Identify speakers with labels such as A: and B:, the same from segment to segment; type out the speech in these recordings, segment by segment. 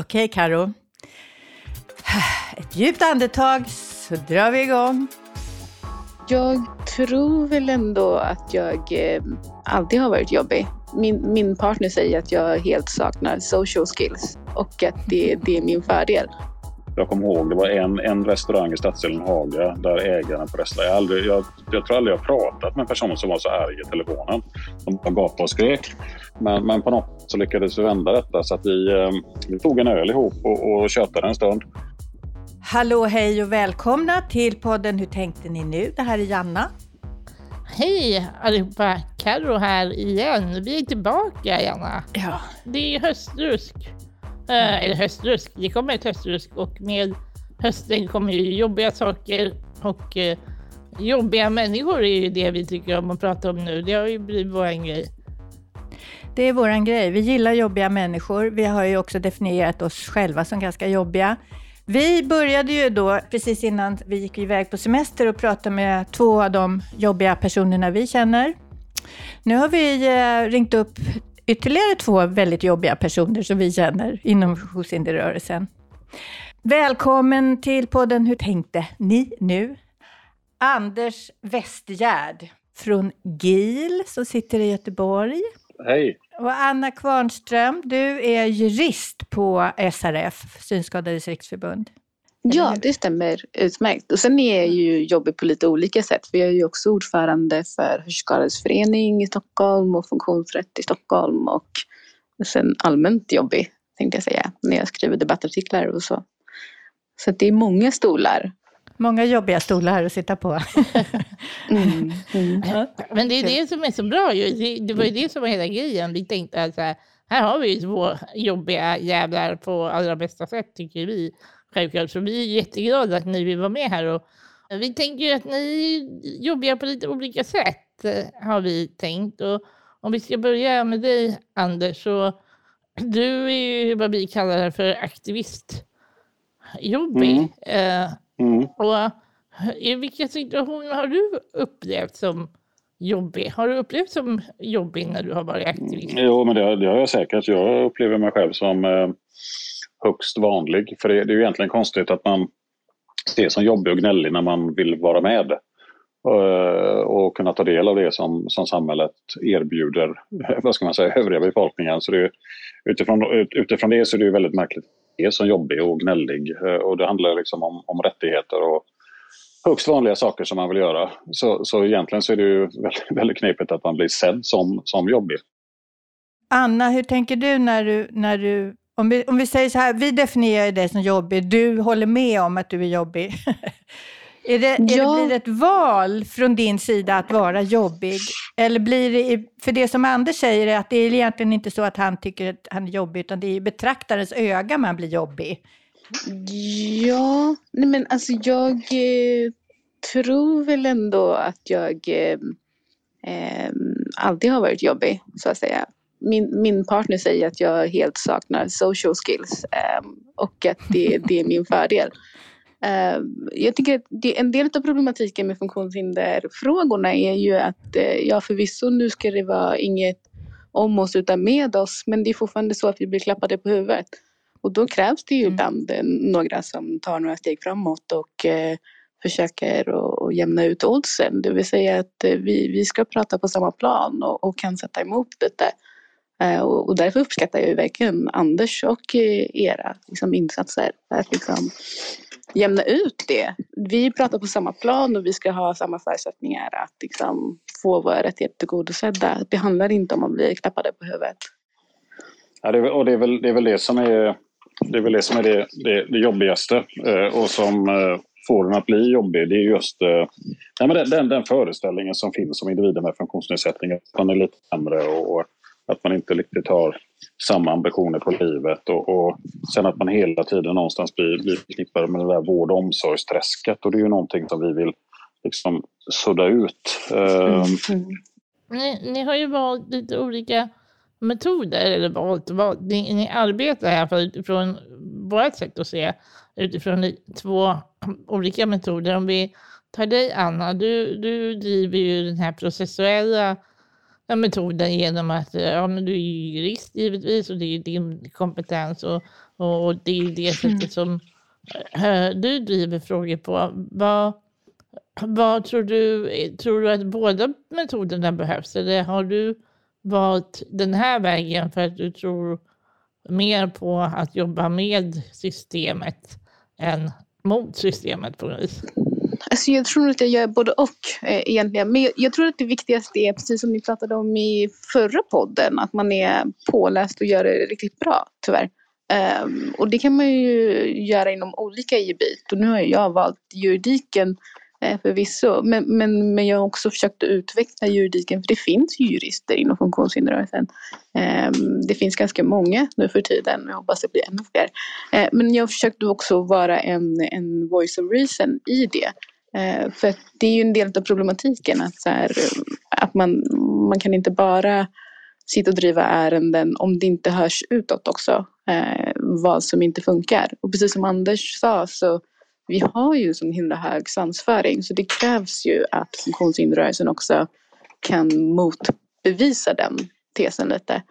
A: Okej, Karo. Ett djupt andetag så drar vi igång.
B: Jag tror väl ändå att jag eh, alltid har varit jobbig. Min, min partner säger att jag helt saknar social skills och att det, det är min fördel.
C: Jag kommer ihåg det var en, en restaurang i stadsdelen Haga där ägaren på restaurangen... Jag, aldrig, jag, jag tror aldrig jag pratat med en person som var så arg i telefonen. Som bara gapade och skrek. Men, men på något så lyckades vi vända detta så att vi, eh, vi tog en öl ihop och, och tjötade en stund.
A: Hallå, hej och välkomna till podden Hur tänkte ni nu? Det här är Janna.
D: Hej allihopa! Carro här igen. Vi är tillbaka, Janna.
A: Ja.
D: Det är höstrusk. Eh, eller höstrusk, det kommer ett höstrusk och med hösten kommer ju jobbiga saker och eh, jobbiga människor är ju det vi tycker om att prata om nu. Det har ju blivit vår grej.
A: Det är våran grej. Vi gillar jobbiga människor. Vi har ju också definierat oss själva som ganska jobbiga. Vi började ju då precis innan vi gick iväg på semester och prata med två av de jobbiga personerna vi känner. Nu har vi eh, ringt upp ytterligare två väldigt jobbiga personer som vi känner inom funktionshinderrörelsen. Välkommen till podden Hur tänkte ni nu? Anders Westgärd från GIL som sitter i Göteborg.
C: Hej!
A: Och Anna Kvarnström, du är jurist på SRF, Synskadades riksförbund.
B: Ja, det stämmer utmärkt. Och sen är jag ju jobbig på lite olika sätt. För jag är ju också ordförande för Hörselskadades förening i Stockholm och Funktionsrätt i Stockholm. Och sen allmänt jobbig, tänkte jag säga, när jag skriver debattartiklar och så. Så det är många stolar.
A: Många jobbiga stolar att sitta på.
B: Mm, mm.
D: Men det är det som är så bra ju. Det, var ju det som var hela grejen. Vi tänkte att så här, här har vi ju två jobbiga jävlar på allra bästa sätt tycker vi. Självklart. Så vi är jätteglada att ni vill vara med här. Och vi tänker ju att ni jobbiga på lite olika sätt eh, har vi tänkt. Och om vi ska börja med dig Anders. Så du är ju vad vi kallar för aktivistjobbig. Eh,
C: Mm.
D: och i vilka situationer har du upplevt som jobbig? Har du upplevt som jobbig när du har varit aktivist?
C: Jo, men det, det har jag säkert. Jag upplever mig själv som eh, högst vanlig. För det, är ju egentligen konstigt att man ses som jobbig och gnällig när man vill vara med. Eh, och kunna ta del av det som, som samhället erbjuder vad ska man säga, övriga befolkningen. Så det, är- utifrån, utifrån det så är det ju väldigt märkligt att är som jobbig och gnällig. Eh, och det handlar liksom om, om rättigheter och högst vanliga saker som man vill göra. Så, så egentligen så är det ju väldigt, väldigt knepigt att man blir sedd som, som jobbig.
A: Anna, hur tänker du när du, när du om vi, om vi säger så här, vi definierar dig som jobbig, du håller med om att du är jobbig. är det, är
B: Ja.
A: det, blir det ett val från din sida att vara jobbig? Eller blir det, för det som Anders säger är att det är egentligen inte så att han tycker att han är jobbig, utan det är i betraktarens öga man blir jobbig.
B: Ja, nej men alltså jag eh, tror väl ändå att jag eh, eh, alltid har varit jobbig, så att säga. Min, min partner säger att jag helt saknar social skills eh, och att det, det är min fördel. Eh, jag tycker att det, en del av problematiken med funktionshinderfrågorna är ju att eh, ja förvisso nu ska det vara inget om oss utan med oss men det är fortfarande så att vi blir klappade på huvudet. Och då krävs det ju
A: Mm.
B: ibland eh, några som tar några steg framåt och eh, försöker att jämna ut oddsen. Det vill säga att vi, vi ska prata på samma plan och, och kan sätta emot lite. Eh, och, därför uppskattar jag ju verkligen Anders och eh, era liksom, insatser för att liksom, jämna ut det. Vi pratar på samma plan och vi ska ha samma förutsättningar att liksom, få våra rättigheter tillgodosedda. Det handlar inte om att bli klappade på huvudet.
C: Ja, det, är väl- och det är väl det, är väl det som är det, är väl det, som är det, det, det jobbigaste eh, och som eh, får den att bli jobbig. Det är just eh, nej, men den, den, den föreställningen som finns om individer med funktionsnedsättning. Att man är lite sämre och, och att att man inte riktigt har samma ambitioner på livet. Och, och sen att man hela tiden någonstans blir, blir förknippad med det där vård och omsorgsträsket. Och det är ju någonting som vi vill liksom sudda ut. Mm.
B: Mm.
D: Ni, ni har ju valt lite olika metoder, eller valt, valt ni, ni arbetar i alla fall utifrån vårt sätt att se, utifrån två olika metoder. Om vi tar dig Anna, du, du driver ju den här processuella ja, metoden genom att eh, ja, men du är ju jurist givetvis och det är din kompetens och Och det är det sättet som eh, du driver frågor på. Vad, vad tror du? Tror du att båda metoderna behövs eller har du valt den här vägen för att du tror mer på att jobba med systemet än mot systemet på något vis?
B: Alltså jag tror att jag gör både och eh, egentligen. Men jag, jag, tror att det viktigaste är, precis som ni pratade om i förra podden, att man är påläst och gör det riktigt bra, tyvärr. Um, och det kan man ju göra inom olika gebit. Och nu har jag valt juridiken Eh, förvisso. Men, men, men jag har också försökt utveckla juridiken för det finns jurister inom funktionshinderrörelsen. Ehm, det finns ganska många nu för tiden. Jag hoppas det blir ännu fler. Eh, men jag har försökt också vara en, en voice of reason i det. Eh, för det är ju en del av problematiken att, så här, att man, man kan inte bara sitta och driva ärenden om det inte hörs utåt också vad som inte funkar. Och precis som Anders sa så vi har ju så himla hög svansföring så det krävs ju att funktionshinderrörelsen också kan motbevisa den tesen lite.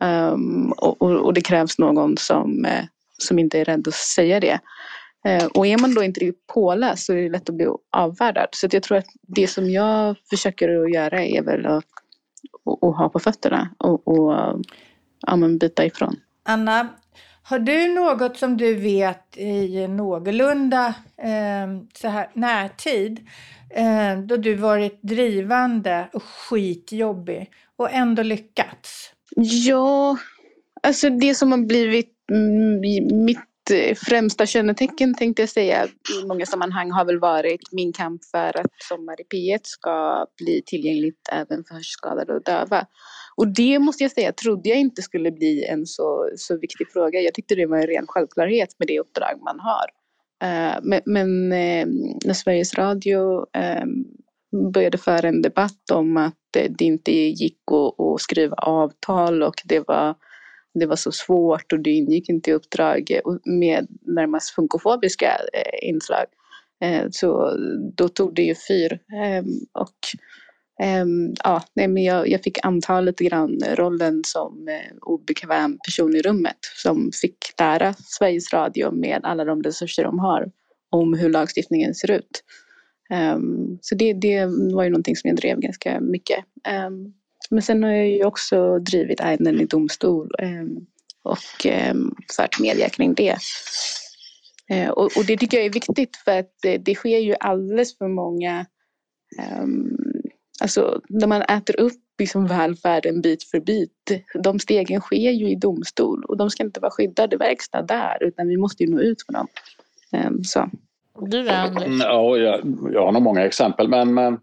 B: Um, och, och, och, det krävs någon som, eh, som inte är rädd att säga det. Eh, och är man då inte riktigt påläst så är det lätt att bli avvärdad. Så jag tror att det som jag försöker att göra är väl att och, och ha på fötterna och, och ja, men byta ifrån.
A: Anna, har du något som du vet i någorlunda eh, så här, närtid eh, då du varit drivande och skitjobbig och ändå lyckats?
B: Ja, alltså det som har blivit mm, mitt eh, främsta kännetecken tänkte jag säga i många sammanhang har väl varit min kamp för att Sommar i P1 ska bli tillgängligt även för hörselskadade och döva. Och det måste jag säga trodde jag inte skulle bli en så, så viktig fråga. Jag tyckte det var en ren självklarhet med det uppdrag man har. Uh, men, men uh, när Sveriges Radio ehm, började föra en debatt om att eh, det inte gick att, att skriva avtal och det var det var så svårt och det ingick inte i uppdrag med närmast funkofobiska inslag. Så då tog det ju fyr. Ehm, och Ehm, ja, nej, men jag, jag fick anta lite grann rollen som eh, obekväm person i rummet som fick lära Sveriges Radio med alla de resurser de har om hur lagstiftningen ser ut. Um, så det, det var ju någonting som jag drev ganska mycket. Um, men sen har jag ju också drivit ärenden i domstol och fört media kring det. Eh, och, det tycker jag är viktigt för att eh, det sker ju alldeles för många um, Alltså när man äter upp liksom välfärden bit för bit. De stegen sker ju i domstol och de ska inte vara skyddade verkstad där utan vi måste ju nå ut med dem. Så.
D: Du då Anders?
C: Ja, jag, jag har nog många exempel men, men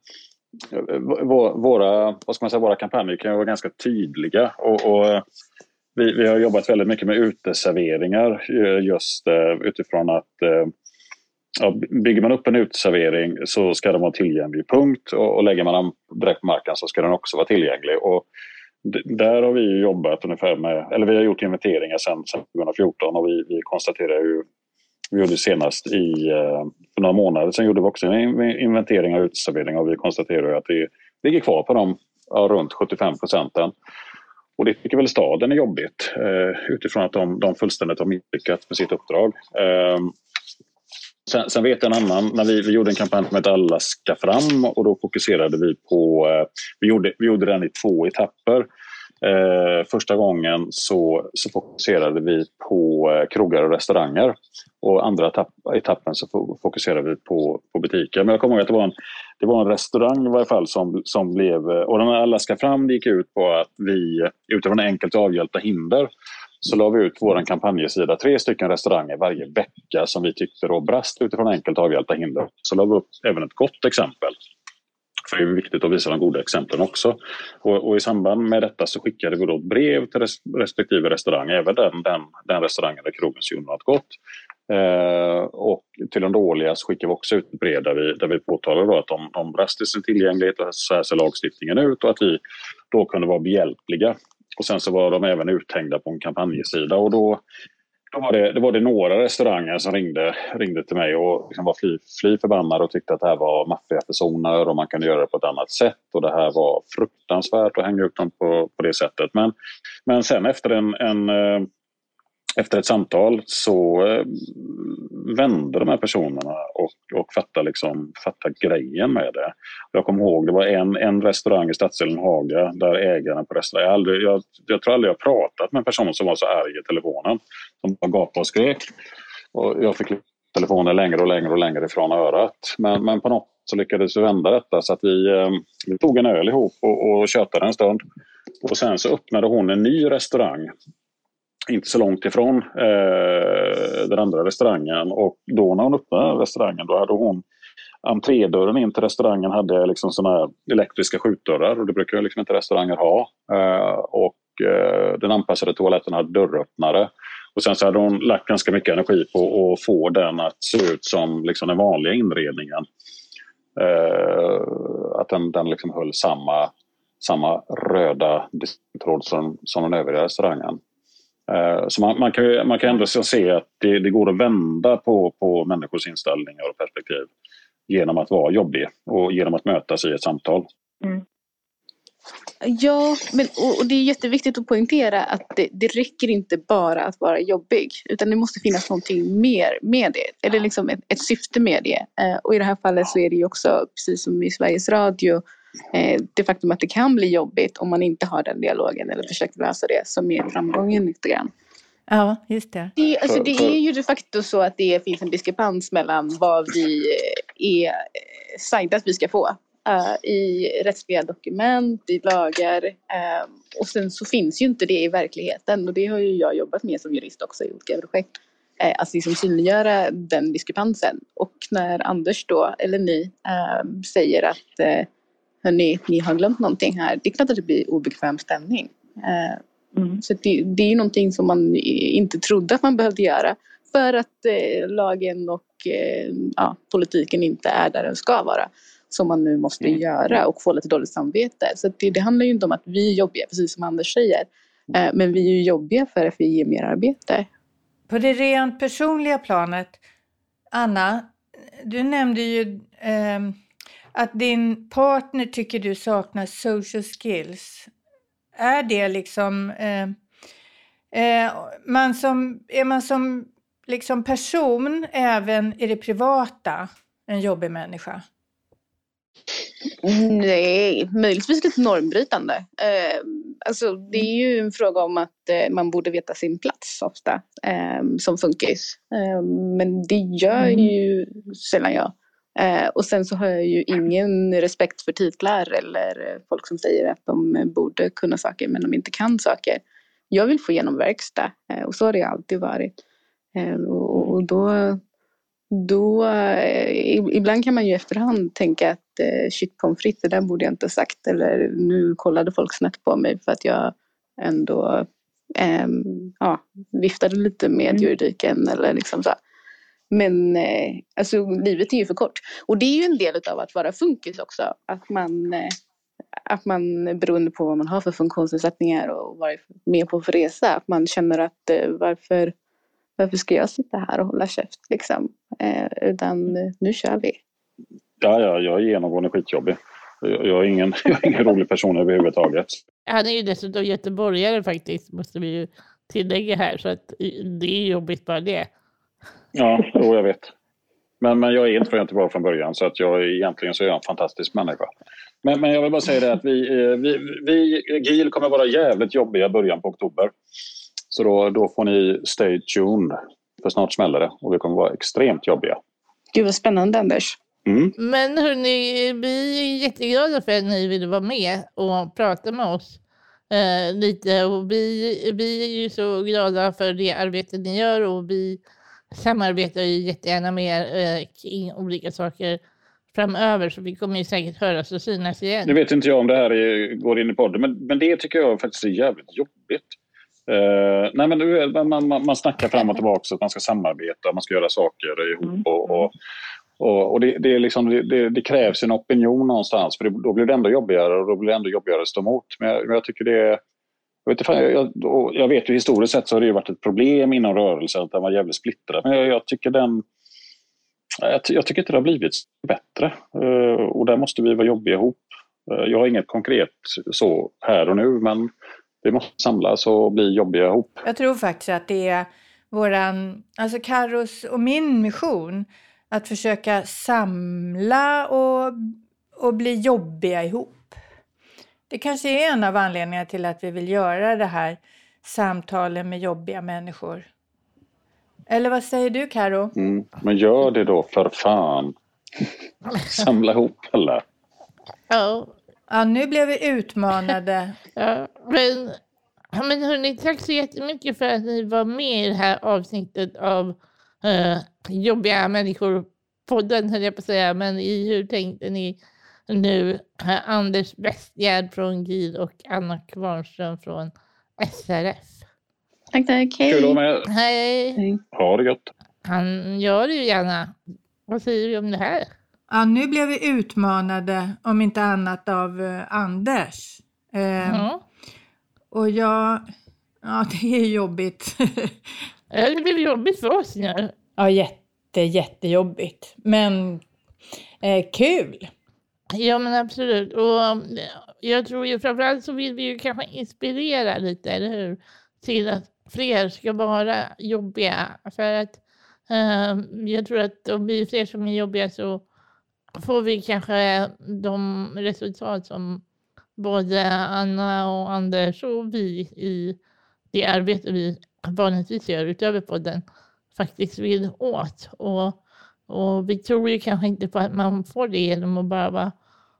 C: våra, vad ska man säga, våra kampanjer kan ju vara ganska tydliga. Och, och vi, vi, har jobbat väldigt mycket med uteserveringar eh, just utifrån att ja, bygger man upp en uteservering så ska den vara tillgänglig, punkt. Och, och lägger man den direkt på marken så ska den också vara tillgänglig. Och där har vi jobbat ungefär med, eller vi har gjort inventeringar sedan 2014 och vi, vi konstaterar ju vi gjorde senast i, eh, för några månader sedan gjorde vi också en inventering av uteserveringar och vi konstaterade att det ligger kvar på de ja, runt 75 procenten. Och det tycker väl staden är jobbigt eh, utifrån att de, de fullständigt har misslyckats med sitt uppdrag. Eh, sen, sen, vet jag en annan, när vi, vi gjorde en kampanj som hette Alla ska fram och då fokuserade vi på, eh, vi, gjorde, vi gjorde den i två etapper. Eh, första gången så, så fokuserade vi på eh, krogar och restauranger. Och andra etapp, etappen så fokuserade vi på, på butiker. Men jag kommer ihåg att det var en, det var en restaurang i varje fall som, som blev... Eh, och den alla ska fram det gick ut på att vi utifrån enkelt avhjälpta hinder så la vi ut vår kampanjesida, tre stycken restauranger varje vecka som vi tyckte då brast utifrån enkelt avhjälpta hinder. Så la vi upp även ett gott exempel för det är viktigt att visa de goda exemplen också. Och, och, i samband med detta så skickade vi då brev till res, respektive restaurang, även den, den, den restaurangen där krogens något gott. Eh, och till de dåliga så skickade vi också ut ett brev där vi, där vi påtalade att de, de brast i sin tillgänglighet och så här ser lagstiftningen ut och att vi då kunde vara behjälpliga. Och sen så var de även uthängda på en kampanjsida och då då var det, då var det några restauranger som ringde, ringde till mig och liksom var fly, fly förbannade och tyckte att det här var maffiga personer och man kunde göra det på ett annat sätt. Och det här var fruktansvärt att hänga upp dem på, på det sättet. Men, men sen efter en, en, eh, efter ett samtal så eh, vände de här personerna och, och fattade, liksom, fattade grejen med det. Jag kommer ihåg, det var en, en restaurang i stadsdelen Haga där ägaren på restaurangen, jag, aldrig, jag, jag tror aldrig jag pratat med en person som var så arg i telefonen. Som bara gapade och skrek. Och jag fick telefonen längre och längre och längre ifrån örat. Men, men på något så lyckades vi vända detta så att vi, eh, vi tog en öl ihop och, och tjötade en stund. Och sen så öppnade hon en ny restaurang inte så långt ifrån eh, den andra restaurangen. Och då när hon öppnade restaurangen då hade hon entrédörren in till restaurangen hade liksom såna här elektriska skjutdörrar och det brukar liksom inte restauranger ha. Eh, och eh, den anpassade toaletten hade dörröppnare. Och sen så hade hon lagt ganska mycket energi på att få den att se ut som liksom den vanliga inredningen. Eh, att den, den liksom höll samma, samma röda tråd som, som den övriga restaurangen. Eh, så man, man, kan, man kan ändå se att det, det, går att vända på, på människors inställningar och perspektiv genom att vara jobbig och genom att mötas i ett samtal. Mm.
B: Ja, men, och, och, det är jätteviktigt att poängtera att det, det räcker inte bara att vara jobbig utan det måste finnas någonting mer med det, eller liksom ett, ett syfte med det. Eh, och i det här fallet så är det ju också, precis som i Sveriges Radio, det faktum att det kan bli jobbigt om man inte har den dialogen eller försöker lösa det som är framgången lite grann.
A: Ja, just det.
B: Det, alltså, det är ju de facto så att det finns en diskrepans mellan vad vi är sagda att vi ska få uh, i rättsliga dokument, i lagar. Uh, och sen så finns ju inte det i verkligheten och det har ju jag jobbat med som jurist också i olika projekt. Uh, att liksom synliggöra den diskrepansen. Och när Anders då, eller ni, säger att hörni, ni har glömt någonting här. Det är klart att det blir obekväm stämning. Mm. Så det, det är ju någonting som man inte trodde att man behövde göra för att eh, lagen och eh, ja, politiken inte är där den ska vara som man nu måste mm. göra och få lite dåligt samvete. Så det, det, handlar ju inte om att vi är jobbiga, precis som Anders säger. Eh, men vi är ju jobbiga för att vi ger mer arbete.
A: På det rent personliga planet, Anna, du nämnde ju eh, att din partner tycker du saknar social skills. Är det liksom... Eh, eh, man som, är man som liksom person även i det privata en jobbig människa?
B: Nej, möjligtvis lite normbrytande. Eh, alltså, det är ju en fråga om att eh, man borde veta sin plats ofta eh, som funkis. Eh, men det gör mm. ju sällan jag. Eh, och sen så har jag ju ingen respekt för titlar eller folk som säger att de borde kunna saker men de inte kan saker. Jag vill få igenom verkstad eh, och så har det alltid varit. och, och då då, eh, ibland kan man ju efterhand tänka att eh, shit pommes frites, det där borde jag inte ha sagt. Eller nu kollade folk snett på mig för att jag ändå eh, ja, viftade lite med mm. juridiken eller liksom så. Men eh, alltså livet är ju för kort. Och det är ju en del av att vara funkis också. Att man, eh, att man beroende på vad man har för funktionsnedsättningar och vad är med på för resa, att man känner att eh, varför varför ska jag sitta här och hålla käft liksom? Eh, utan nu kör vi.
C: Ja, ja, jag är genomgående skitjobbig. Jag är ingen, jag är ingen rolig person överhuvudtaget.
D: Han är ju dessutom göteborgare faktiskt, måste vi ju tillägga här. Så att det är jobbigt bara det.
C: Ja, jo, jag vet. Men, men jag är inte från Göteborg från början så att jag egentligen så är jag en fantastisk människa. Men, men jag vill bara säga det att vi, eh, vi, vi GIL kommer vara jävligt jobbiga i början på oktober. Så då, då får ni stay tuned. För snart smäller det och vi kommer vara extremt jobbiga.
B: Gud vad spännande Anders.
D: Mm. Men hörni, vi är jätteglada för att ni ville vara med och prata med oss eh, lite. Och vi, vi är ju så glada för det arbete ni gör och vi samarbetar ju jättegärna med er eh, kring olika saker framöver så vi kommer ju säkert höras och synas igen.
C: Nu vet inte jag om det här är, går in i podden men, men det tycker jag faktiskt är jävligt jobbigt. Uh, nej men nu, man, man, man snackar fram och tillbaka att man ska samarbeta, man ska göra saker ihop. Mm. Och, och, och, och det, det, är liksom, det, det, krävs en opinion någonstans för det, då blir det ändå jobbigare och då blir det ändå jobbigare att stå emot. Men jag, jag tycker det är... Jag vet, jag, jag vet ju historiskt sett så har det varit ett problem inom rörelsen att den var jävligt splittrad. Men jag, jag tycker den... Jag, jag, tycker inte det har blivit bättre. Uh, och där måste vi vara jobbiga ihop. Uh, jag har inget konkret så här och nu men vi måste samlas och bli jobbiga ihop.
A: Jag tror faktiskt att det är våran, alltså Carros och min mission att försöka samla och, och bli jobbiga ihop. Det kanske är en av anledningarna till att vi vill göra det här samtalen med jobbiga människor. Eller vad säger du Karo?
C: Mm. Men gör det då för fan. Samla ihop alla.
D: Ja,
A: Ja, nu blev vi utmanade.
D: ja. Men, men hörni, tack så jättemycket för att ni var med i det här avsnittet av eh, Jobbiga människor-podden, höll jag på att säga. Men i Hur tänkte ni nu? Eh, Anders Westgärd från GID och Anna Kvarnström från SRF.
B: Tack, tack. Hej.
C: Kul att vara med.
D: Hej!
B: Hej.
C: Ha det gött.
D: Han gör det ju gärna. Vad säger vi om det här?
A: Ja, nu blev vi utmanade, om inte annat av eh, Anders. Eh,
D: Ja.
A: Och jag... Ja, det är jobbigt.
D: Det blir jobbigt för oss nu.
A: ja, jätte, jättejobbigt. Men eh, kul.
D: Ja men absolut. Och eh, jag tror ju framförallt så vill vi ju kanske inspirera lite, eller hur? Till att fler ska vara jobbiga. För att eh, jag tror att om vi är fler som är jobbiga så får vi kanske de resultat som både Anna och Anders och vi i det arbete vi vanligtvis gör utöver podden faktiskt vill åt. Och, och vi tror ju kanske inte på att man får det genom att bara vara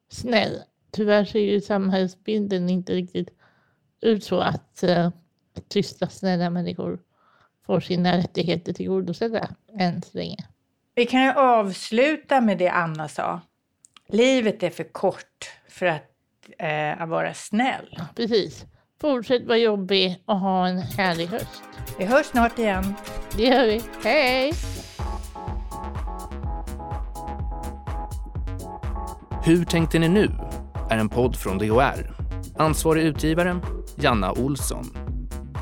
D: snäll. Tyvärr ser ju samhällsbilden inte riktigt ut så att uh, tysta, snälla människor får sina rättigheter tillgodosedda än så länge.
A: Vi kan ju avsluta med det Anna sa. Livet är för kort för att eh, vara snäll.
D: Precis. Fortsätt vara jobbig och ha en härlig höst.
A: Vi hörs snart igen.
D: Det gör vi. Hej!
E: Hur tänkte ni nu? är en podd från DHR. Ansvarig utgivare, Janna Olsson.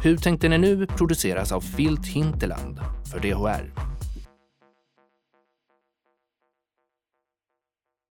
E: Hur tänkte ni nu produceras av Filt Hinterland för DHR.